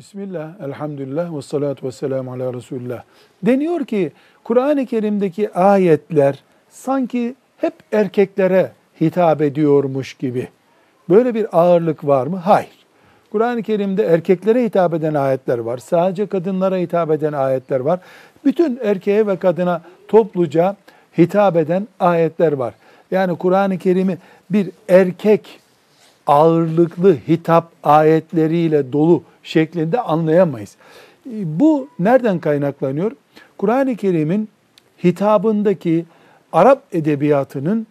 Bismillah, elhamdülillah ve salatu ve selamu ala Resulullah. Deniyor ki Kur'an-ı Kerim'deki ayetler sanki hep erkeklere hitap ediyormuş gibi. Böyle bir ağırlık var mı? Hayır. Kur'an-ı Kerim'de erkeklere hitap eden ayetler var. Sadece kadınlara hitap eden ayetler var. Bütün erkeğe ve kadına topluca hitap eden ayetler var. Yani Kur'an-ı Kerim'i bir erkek ağırlıklı hitap ayetleriyle dolu şeklinde anlayamayız. Bu nereden kaynaklanıyor? Kur'an-ı Kerim'in hitabındaki Arap edebiyatının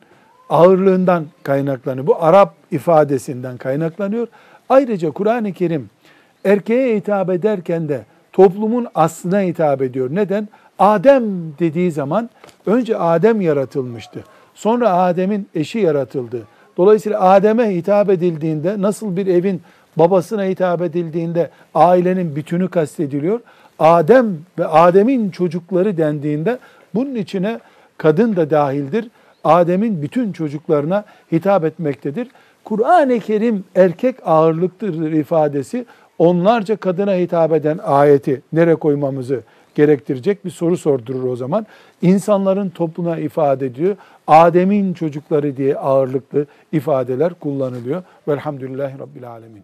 ağırlığından kaynaklanıyor. Bu Arap ifadesinden kaynaklanıyor. Ayrıca Kur'an-ı Kerim erkeğe hitap ederken de toplumun aslına hitap ediyor. Neden? Adem dediği zaman önce Adem yaratılmıştı. Sonra Adem'in eşi yaratıldı. Dolayısıyla Adem'e hitap edildiğinde nasıl bir evin babasına hitap edildiğinde ailenin bütünü kastediliyor. Adem ve Adem'in çocukları dendiğinde bunun içine kadın da dahildir. Adem'in bütün çocuklarına hitap etmektedir. Kur'an-ı Kerim erkek ağırlıktır ifadesi onlarca kadına hitap eden ayeti nereye koymamızı gerektirecek bir soru sordurur o zaman. İnsanların topluna ifade ediyor. Adem'in çocukları diye ağırlıklı ifadeler kullanılıyor. Velhamdülillahi Rabbil Alemin.